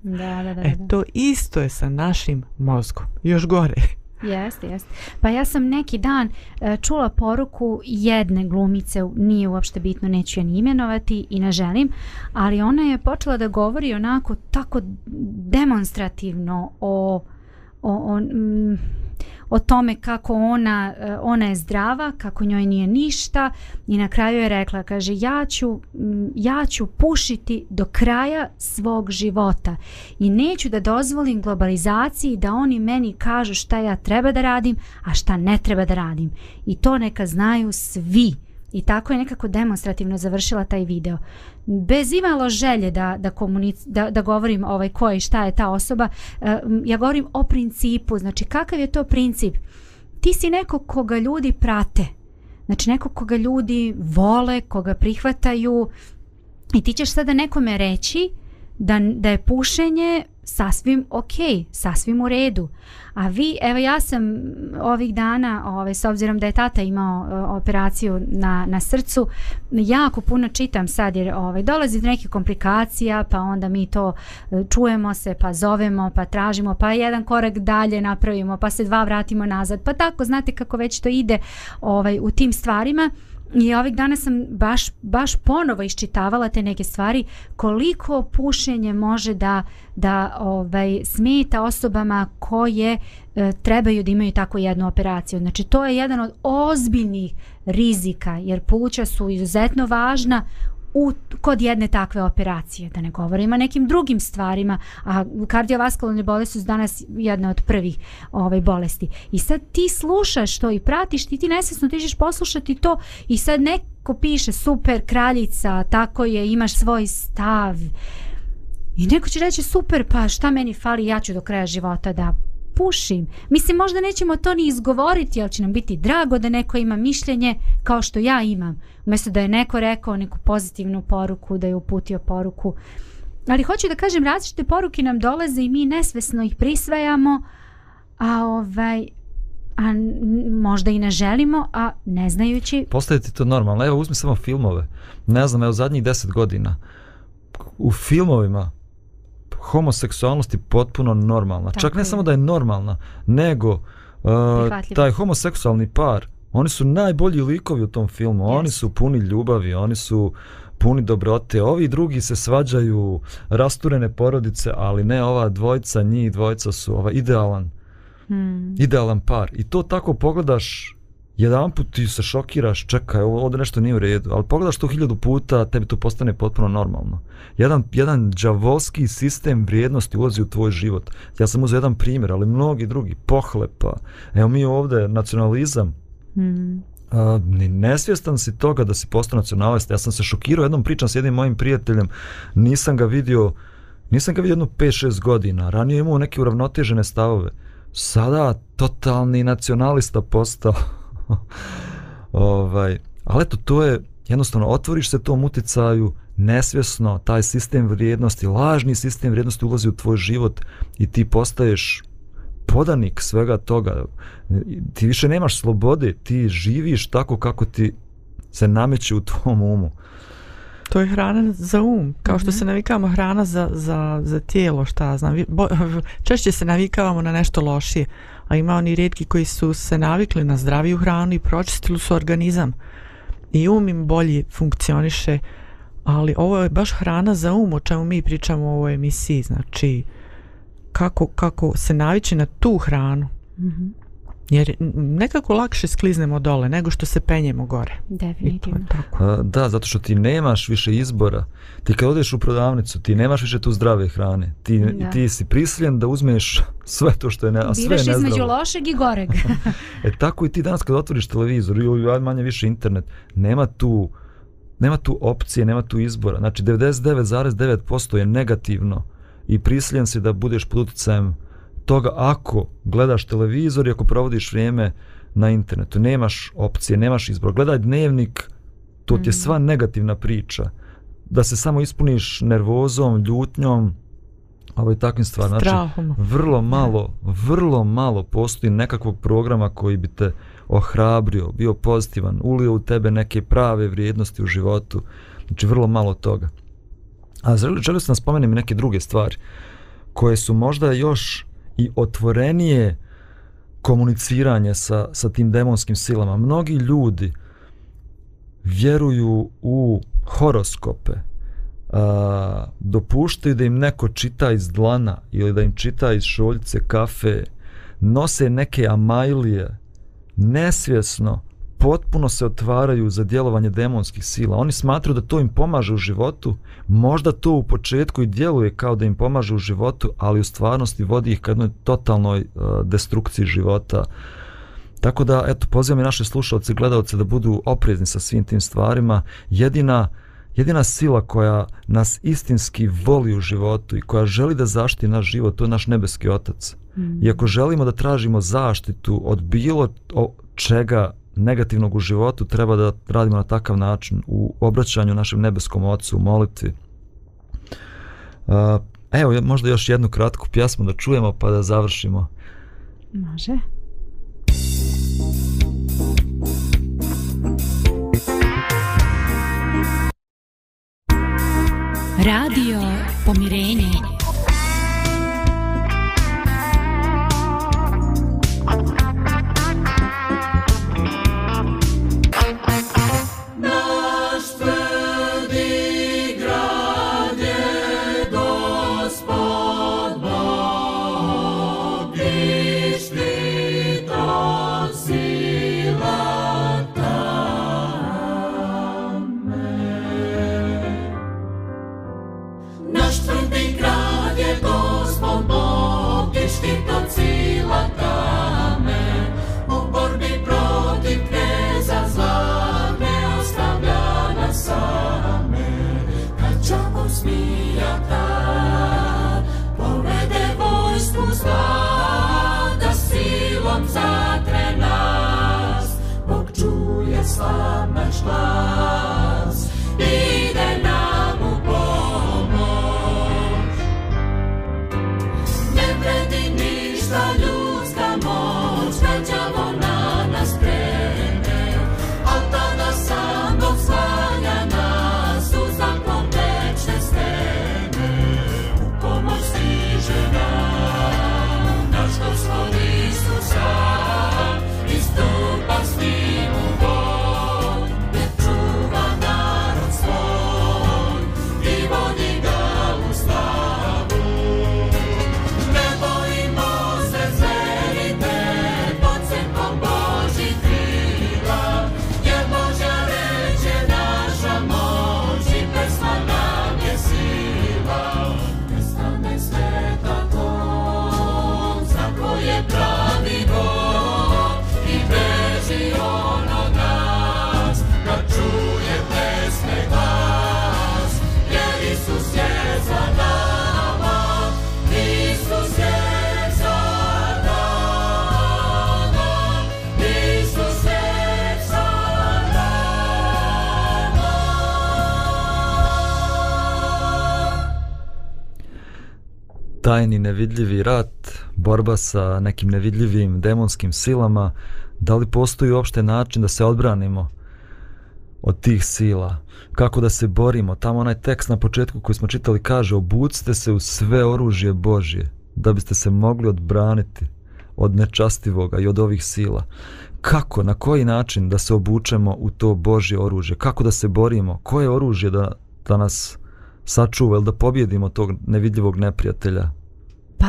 da, da, da, e, da. E to isto je sa našim mozgom, još gore. Jeste, jeste. Pa ja sam neki dan uh, čula poruku jedne glumice, nije uopšte bitno, neću je ni imenovati i ne želim, ali ona je počela da govori onako tako demonstrativno o, o, o mm, o tome kako ona, eh, ona je zdrava, kako njoj nije ništa i na kraju je rekla, kaže ja ću, mm, ja ću pušiti do kraja svog života i neću da dozvolim globalizaciji da oni meni kažu šta ja treba da radim, a šta ne treba da radim i to neka znaju svi. I tako je nekako demonstrativno završila taj video. Bez imalo želje da, da, komunic, da, da govorim ovaj ko je i šta je ta osoba, eh, ja govorim o principu. Znači kakav je to princip? Ti si neko koga ljudi prate. Znači neko koga ljudi vole, koga prihvataju. I ti ćeš sada nekome reći da, da je pušenje sasvim ok, sasvim u redu. A vi, evo ja sam ovih dana, ovaj, s obzirom da je tata imao uh, operaciju na, na srcu, jako puno čitam sad jer ovaj, dolazi neke komplikacija pa onda mi to uh, čujemo se, pa zovemo, pa tražimo, pa jedan korak dalje napravimo, pa se dva vratimo nazad. Pa tako, znate kako već to ide ovaj, u tim stvarima. I ovih dana sam baš, baš ponovo iščitavala te neke stvari koliko pušenje može da, da ovaj, smeta osobama koje e, trebaju da imaju tako jednu operaciju. Znači to je jedan od ozbiljnih rizika jer pluća su izuzetno važna u, kod jedne takve operacije, da ne govorim o nekim drugim stvarima, a kardiovaskularne bolesti su danas jedna od prvih ove ovaj, bolesti. I sad ti slušaš to i pratiš, ti ti nesvesno ti ćeš poslušati to i sad neko piše super kraljica, tako je, imaš svoj stav. I neko će reći super, pa šta meni fali, ja ću do kraja života da pušim. Mislim, možda nećemo to ni izgovoriti, ali će nam biti drago da neko ima mišljenje kao što ja imam. Umjesto da je neko rekao neku pozitivnu poruku, da je uputio poruku. Ali hoću da kažem, različite poruke nam dolaze i mi nesvesno ih prisvajamo, a ovaj a možda i ne želimo, a ne znajući... Postaje ti to normalno. Evo, uzmi samo filmove. Ne znam, evo, zadnjih deset godina u filmovima homoseksualnost je potpuno normalna. Tako Čak ne je. samo da je normalna, nego uh, taj homoseksualni par, oni su najbolji likovi u tom filmu. Yes. Oni su puni ljubavi, oni su puni dobrote. Ovi drugi se svađaju, rasturene porodice, ali ne ova dvojca, njih dvojca su ova idealan. Hmm. Idealan par. I to tako pogledaš jedan put ti se šokiraš, čekaj, ovo, ovdje nešto nije u redu, ali pogledaš to hiljadu puta, tebi to postane potpuno normalno. Jedan, jedan džavolski sistem vrijednosti ulazi u tvoj život. Ja sam uzeo jedan primjer, ali mnogi drugi, pohlepa. Evo mi ovdje, nacionalizam, mm. A, nesvjestan si toga da si postao nacionalista. Ja sam se šokirao jednom pričam s jednim mojim prijateljem, nisam ga vidio, nisam ga vidio jedno 5-6 godina, ranije imao neke uravnotežene stavove. Sada totalni nacionalista postao. ovaj, ali eto, to je, jednostavno, otvoriš se tom uticaju, nesvjesno, taj sistem vrijednosti, lažni sistem vrijednosti ulazi u tvoj život i ti postaješ podanik svega toga. Ti više nemaš slobode, ti živiš tako kako ti se nameće u tvom umu. To je hrana za um. Kao što mm -hmm. se navikavamo hrana za, za, za tijelo, šta znam. Bo, češće se navikavamo na nešto lošije a ima oni redki koji su se navikli na zdraviju hranu i pročistili su organizam. I um im bolje funkcioniše, ali ovo je baš hrana za um, o čemu mi pričamo u ovoj emisiji, znači kako, kako se navići na tu hranu. Mm -hmm. Jer nekako lakše skliznemo dole nego što se penjemo gore. Definitivno. To je tako. A, da, zato što ti nemaš više izbora. Ti kad odeš u prodavnicu, ti nemaš više tu zdrave hrane. Ti, da. ti si prisiljen da uzmeš sve to što je ne, a sve Biraš nezdravo. između lošeg i goreg. e tako i ti danas kad otvoriš televizor ili manje više internet, nema tu nema tu opcije, nema tu izbora. Znači 99,9% je negativno i prisiljen si da budeš pod utjecajem uh, toga ako gledaš televizor i ako provodiš vrijeme na internetu. Nemaš opcije, nemaš izbor. Gledaj dnevnik, to ti je mhm. sva negativna priča. Da se samo ispuniš nervozom, ljutnjom, ovaj takvim stvarima. Znači, Strahom. vrlo malo, vrlo malo postoji nekakvog programa koji bi te ohrabrio, bio pozitivan, ulio u tebe neke prave vrijednosti u životu. Znači, vrlo malo toga. A želio sam spomenem i neke druge stvari koje su možda još i otvorenije komuniciranje sa, sa tim demonskim silama. Mnogi ljudi vjeruju u horoskope, a, dopuštaju da im neko čita iz dlana ili da im čita iz šoljice kafe, nose neke amajlije, nesvjesno, potpuno se otvaraju za djelovanje demonskih sila. Oni smatruju da to im pomaže u životu, možda to u početku i djeluje kao da im pomaže u životu, ali u stvarnosti vodi ih ka jednoj totalnoj uh, destrukciji života. Tako da, eto, pozivam i naše slušalce i gledalce da budu oprezni sa svim tim stvarima. Jedina, jedina sila koja nas istinski voli u životu i koja želi da zaštiti naš život, to je naš nebeski otac. Mm. I ako želimo da tražimo zaštitu od bilo čega negativnog u životu treba da radimo na takav način u obraćanju našem nebeskom ocu u molitvi. Evo, možda još jednu kratku pjesmu da čujemo pa da završimo. Može. Radio Pomirenje. tajni nevidljivi rat, borba sa nekim nevidljivim demonskim silama, da li postoji uopšte način da se odbranimo od tih sila? Kako da se borimo? Tamo onaj tekst na početku koji smo čitali kaže obucite se u sve oružje Božje da biste se mogli odbraniti od nečastivoga i od ovih sila. Kako, na koji način da se obučemo u to Božje oružje? Kako da se borimo? Koje oružje da, da nas sačuva ili da pobjedimo tog nevidljivog neprijatelja Pa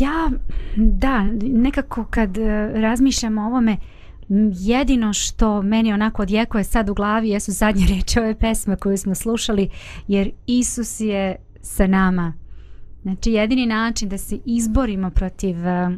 ja, da, nekako kad e, razmišljam o ovome, jedino što meni onako odjekuje sad u glavi jesu zadnje reči ove pesme koju smo slušali, jer Isus je sa nama. Znači jedini način da se izborimo protiv e,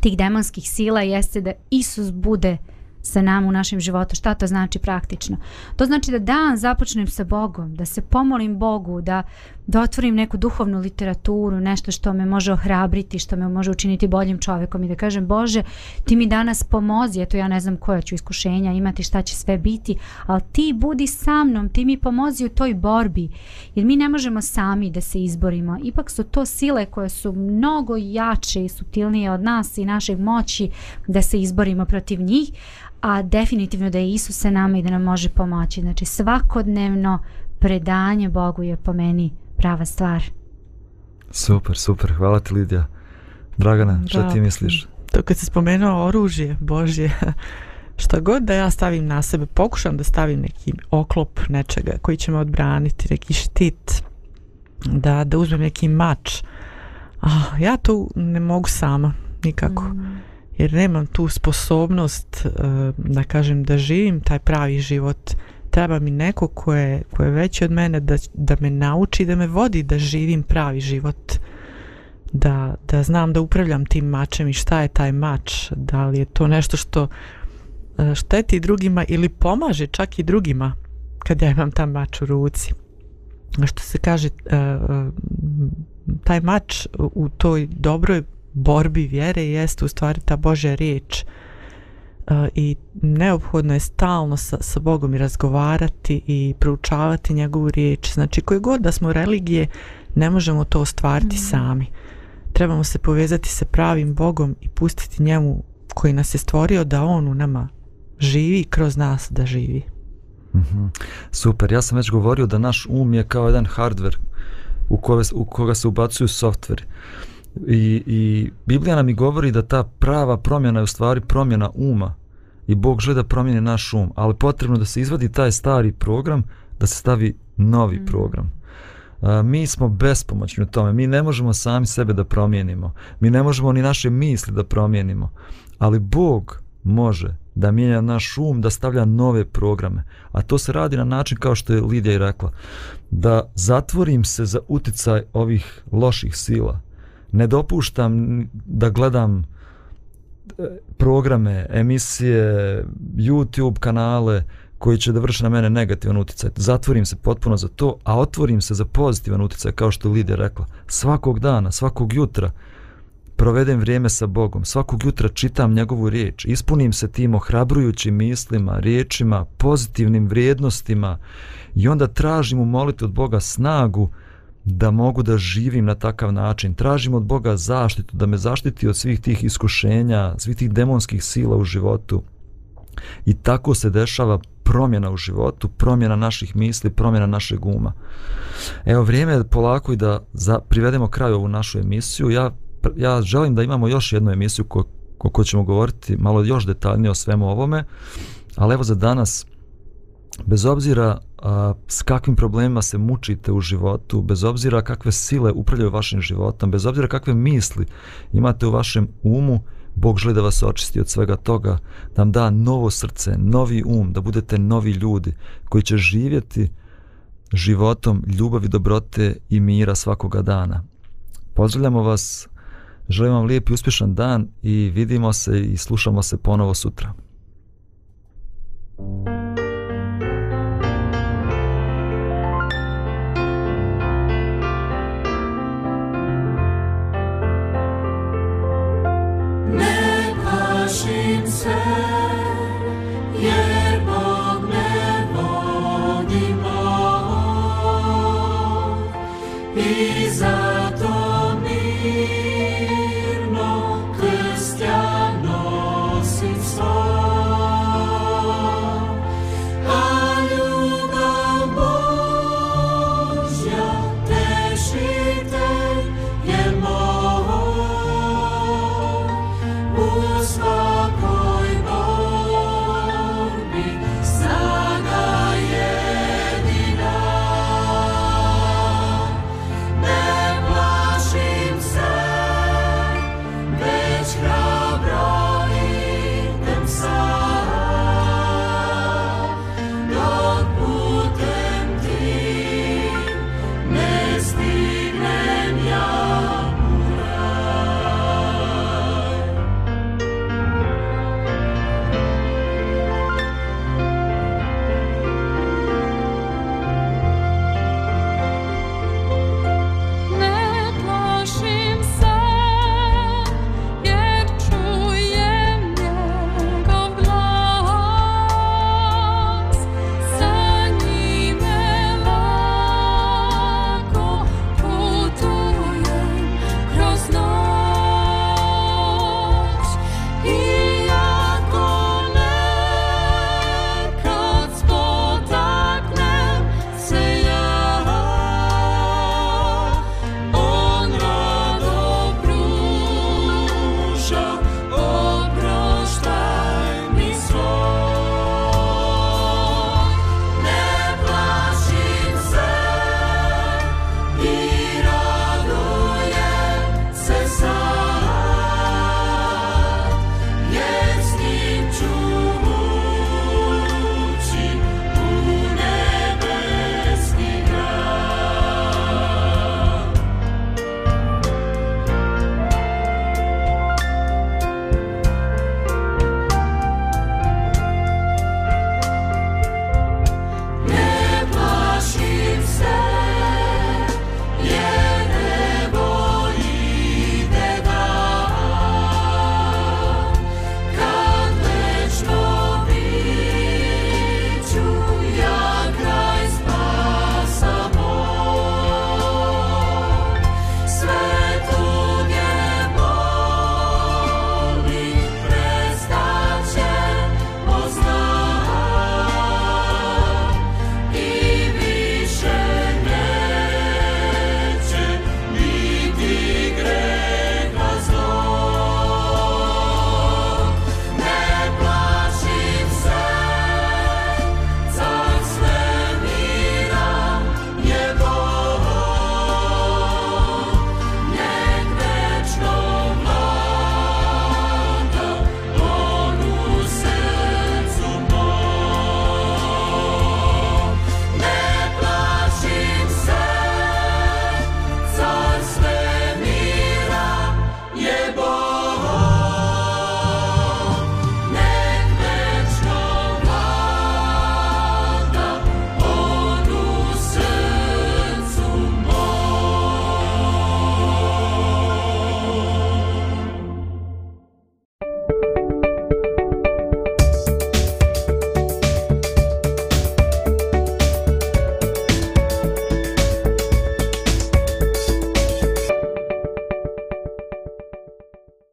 tih demonskih sila jeste da Isus bude sa nama u našem životu. Šta to znači praktično? To znači da dan započnem sa Bogom, da se pomolim Bogu, da da otvorim neku duhovnu literaturu, nešto što me može ohrabriti, što me može učiniti boljim čovekom i da kažem Bože, ti mi danas pomozi, eto ja ne znam koja ću iskušenja imati, šta će sve biti, ali ti budi sa mnom, ti mi pomozi u toj borbi, jer mi ne možemo sami da se izborimo. Ipak su to sile koje su mnogo jače i subtilnije od nas i naše moći da se izborimo protiv njih, a definitivno da je Isus sa nama i da nam može pomoći. Znači svakodnevno predanje Bogu je po meni prava stvar. Super, super. Hvala ti Lidija. Dragana, šta da. ti misliš? To kad si spomenuo oružje, Božje, šta god da ja stavim na sebe, pokušam da stavim neki oklop nečega koji će me odbraniti, neki štit, da, da uzmem neki mač. Oh, ja to ne mogu sama, nikako. Mm jer nemam tu sposobnost eh, da kažem da živim taj pravi život treba mi neko ko je, ko je veći od mene da, da me nauči da me vodi da živim pravi život da, da znam da upravljam tim mačem i šta je taj mač da li je to nešto što eh, šteti drugima ili pomaže čak i drugima kad ja imam eh, taj mač u ruci što se kaže taj mač u toj dobroj borbi vjere jeste u stvari ta Božja riječ e, i neophodno je stalno sa, sa Bogom i razgovarati i proučavati njegovu riječ znači koje god da smo religije ne možemo to ostvariti mm. sami trebamo se povezati sa pravim Bogom i pustiti njemu koji nas je stvorio da on u nama živi kroz nas da živi mm -hmm. super ja sam već govorio da naš um je kao jedan hardware u, kove, u koga se ubacuju softveri I, I Biblija nam i govori da ta prava promjena je u stvari promjena uma i Bog želi da promjeni naš um, ali potrebno da se izvadi taj stari program, da se stavi novi mm. program. A, mi smo bespomoćni u tome, mi ne možemo sami sebe da promijenimo, mi ne možemo ni naše misli da promijenimo, ali Bog može da mijenja naš um, da stavlja nove programe. A to se radi na način kao što je Lidija i rekla, da zatvorim se za uticaj ovih loših sila, ne dopuštam da gledam e, programe, emisije, YouTube kanale koji će da vrše na mene negativan uticaj. Zatvorim se potpuno za to, a otvorim se za pozitivan uticaj, kao što Lidija rekla. Svakog dana, svakog jutra provedem vrijeme sa Bogom, svakog jutra čitam njegovu riječ, ispunim se tim ohrabrujućim mislima, riječima, pozitivnim vrijednostima i onda tražim u molitvi od Boga snagu uh, da mogu da živim na takav način. Tražim od Boga zaštitu, da me zaštiti od svih tih iskušenja, svih tih demonskih sila u životu. I tako se dešava promjena u životu, promjena naših misli, promjena našeg uma. Evo, vrijeme je polako i da za, privedemo kraj ovu našu emisiju. Ja, ja želim da imamo još jednu emisiju ko, ko, ko ćemo govoriti malo još detaljnije o svemu ovome, ali evo za danas bez obzira a, s kakvim problemima se mučite u životu, bez obzira kakve sile upravljaju vašim životom, bez obzira kakve misli imate u vašem umu, Bog želi da vas očisti od svega toga, da vam da novo srce, novi um, da budete novi ljudi koji će živjeti životom ljubavi, dobrote i mira svakoga dana. Pozdravljamo vas, želim vam lijep i uspješan dan i vidimo se i slušamo se ponovo sutra. Thank you. Shin Sen.